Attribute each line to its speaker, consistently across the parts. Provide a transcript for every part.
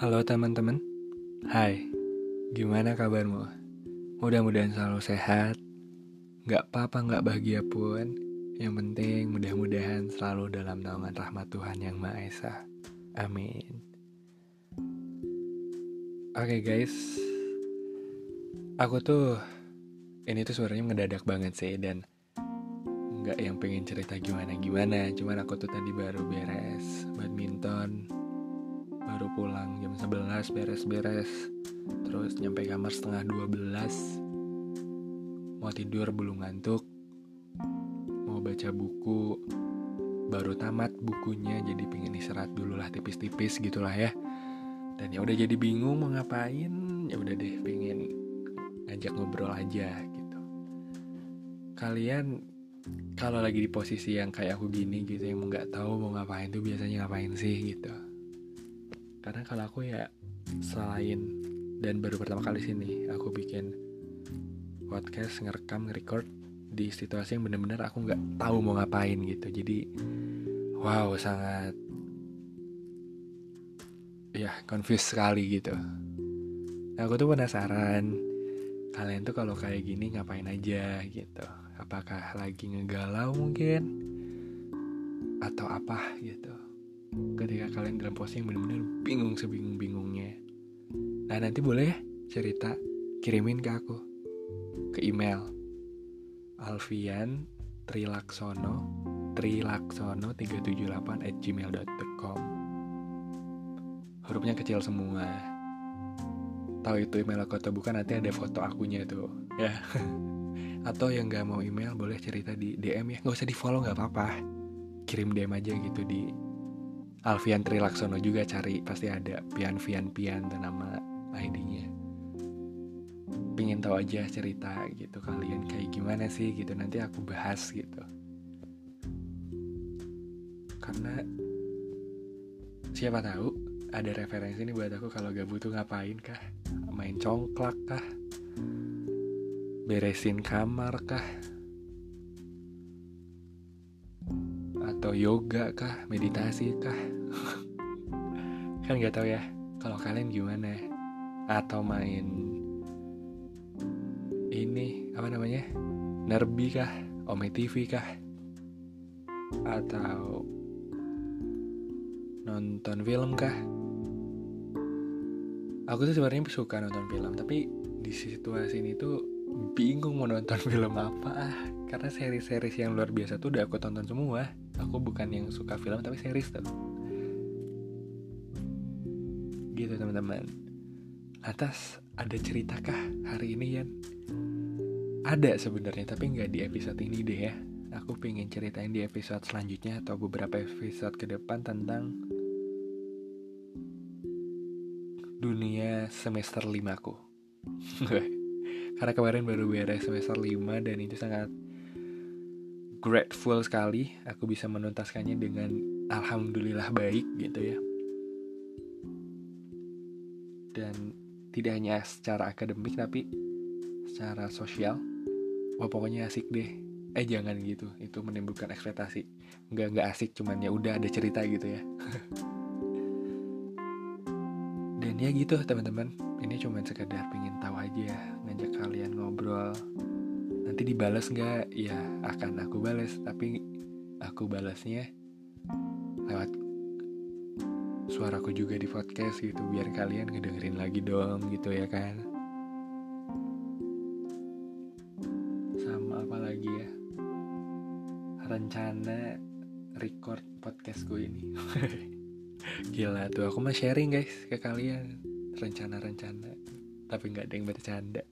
Speaker 1: Halo teman-teman. Hai. Gimana kabarmu? Mudah-mudahan selalu sehat. Gak apa-apa gak bahagia pun. Yang penting mudah-mudahan selalu dalam naungan rahmat Tuhan Yang Maha Esa. Amin. Oke okay guys. Aku tuh Ini tuh suaranya ngedadak banget sih Dan Gak yang pengen cerita gimana-gimana. Cuman aku tuh tadi baru beres Badminton baru pulang jam 11 beres-beres. Terus nyampe kamar setengah 12 mau tidur belum ngantuk. Mau baca buku. Baru tamat bukunya jadi pengen istirahat dulu lah tipis-tipis gitulah ya. Dan ya udah jadi bingung mau ngapain. Ya udah deh pengen ngajak ngobrol aja gitu. Kalian kalau lagi di posisi yang kayak aku gini gitu yang nggak tahu mau ngapain tuh biasanya ngapain sih gitu karena kalau aku ya selain dan baru pertama kali sini aku bikin podcast ngerekam ngerecord di situasi yang bener-bener aku nggak tahu mau ngapain gitu. Jadi wow sangat ya confused sekali gitu. Nah, aku tuh penasaran kalian tuh kalau kayak gini ngapain aja gitu? Apakah lagi ngegalau mungkin? Atau apa gitu ketika kalian dalam posisi yang benar-benar bingung sebingung-bingungnya. Nah nanti boleh ya cerita kirimin ke aku. Ke email. Alfian trilaksono trilaksono 378 at gmail.com hurufnya kecil semua. Tahu itu email aku atau bukan nanti ada foto akunya tuh. Ya. Atau yang nggak mau email boleh cerita di DM ya. Nggak usah di follow nggak apa-apa. Kirim DM aja gitu di Alfian Trilaksono juga cari pasti ada. Pian Pian Pian dan nama ID-nya pingin tahu aja cerita gitu kalian kayak gimana sih gitu nanti aku bahas gitu. Karena siapa tahu ada referensi nih buat aku kalau gak butuh ngapain kah? Main congklak kah? Beresin kamar kah atau yoga kah? Meditasi kah? Kan nggak tahu ya. Kalau kalian gimana? Atau main ini apa namanya? Nerbi kah? Ome tv kah? Atau nonton film kah? Aku tuh sebenarnya suka nonton film tapi di situasi ini tuh bingung mau nonton film apa. Karena seri-seri yang luar biasa tuh udah aku tonton semua aku bukan yang suka film tapi series tuh. Gitu teman-teman. Atas ada ceritakah hari ini ya ada sebenarnya tapi nggak di episode ini deh ya. Aku pengen ceritain di episode selanjutnya atau beberapa episode ke depan tentang dunia semester 5 aku. Karena kemarin baru beres semester 5 dan itu sangat grateful sekali aku bisa menuntaskannya dengan alhamdulillah baik gitu ya. Dan tidak hanya secara akademik tapi secara sosial. Wah pokoknya asik deh. Eh jangan gitu. Itu menimbulkan ekspektasi. Nggak nggak asik cuman ya udah ada cerita gitu ya. Dan ya gitu teman-teman. Ini cuman sekedar pengen tahu aja ngajak kalian ngobrol nanti dibalas nggak? Ya akan aku balas tapi aku balasnya lewat suaraku juga di podcast gitu biar kalian ngedengerin lagi dong gitu ya kan? Sama apa lagi ya? Rencana record podcastku ini. Gila tuh aku mah sharing guys ke kalian rencana-rencana. Tapi nggak ada yang bercanda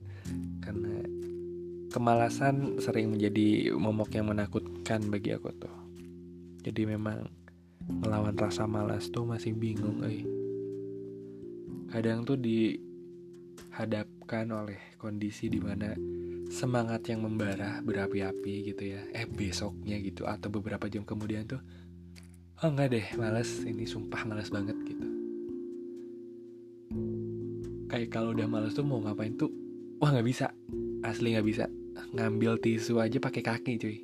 Speaker 1: karena kemalasan sering menjadi momok yang menakutkan bagi aku tuh. Jadi memang melawan rasa malas tuh masih bingung, eh. Kadang tuh dihadapkan oleh kondisi di mana semangat yang membara berapi-api gitu ya. Eh besoknya gitu atau beberapa jam kemudian tuh, oh enggak deh, males. Ini sumpah males banget gitu. Kayak kalau udah males tuh mau ngapain tuh, wah nggak bisa, asli nggak bisa ngambil tisu aja pakai kaki cuy.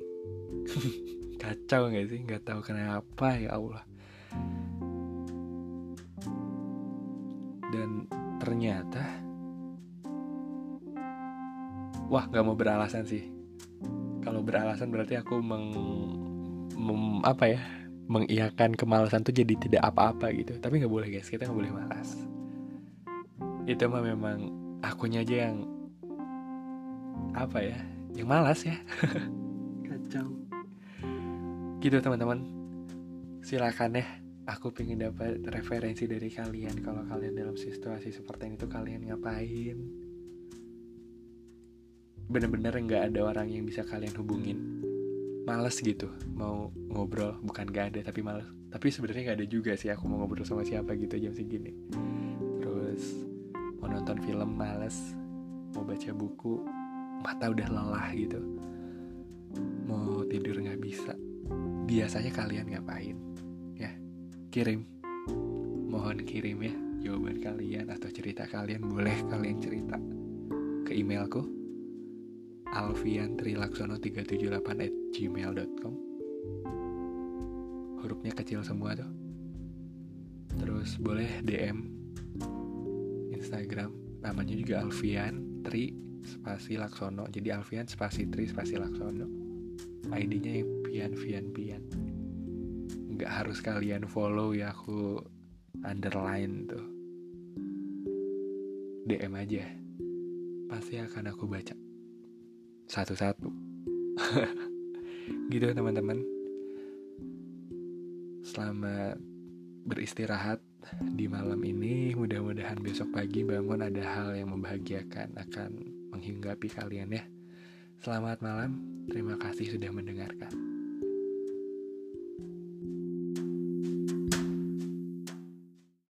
Speaker 1: Kacau nggak sih? Nggak tahu kenapa ya Allah. Dan ternyata wah nggak mau beralasan sih. Kalau beralasan berarti aku meng, mem, apa ya? Mengiakan kemalasan tuh jadi tidak apa-apa gitu. Tapi nggak boleh guys. Kita nggak boleh malas. Itu mah memang akunya aja yang apa ya yang malas ya. Kacau. Gitu teman-teman. Silakan ya aku pengen dapat referensi dari kalian. Kalau kalian dalam situasi seperti ini tuh kalian ngapain? Bener-bener nggak ada orang yang bisa kalian hubungin. Males gitu mau ngobrol. Bukan gak ada tapi males. Tapi sebenarnya nggak ada juga sih aku mau ngobrol sama siapa gitu jam segini. Terus mau nonton film males. Mau baca buku mata udah lelah gitu. Mau tidur nggak bisa. Biasanya kalian ngapain? Kirim. Mohon kirim ya jawaban kalian atau cerita kalian. Boleh kalian cerita ke emailku. alfiantrilaksono378 at gmail.com hurufnya kecil semua tuh. Terus boleh DM Instagram. Namanya juga Alfian Tri spasi Laksono. Jadi Alfian spasi Tri spasi Laksono. ID-nya Pian Pian Pian. Nggak harus kalian follow ya aku underline tuh. DM aja. Pasti akan aku baca. Satu-satu. Gitu teman-teman. Selamat beristirahat di malam ini. Mudah-mudahan besok pagi bangun ada hal yang membahagiakan akan menghinggapi kalian ya. Selamat malam terima kasih sudah mendengarkan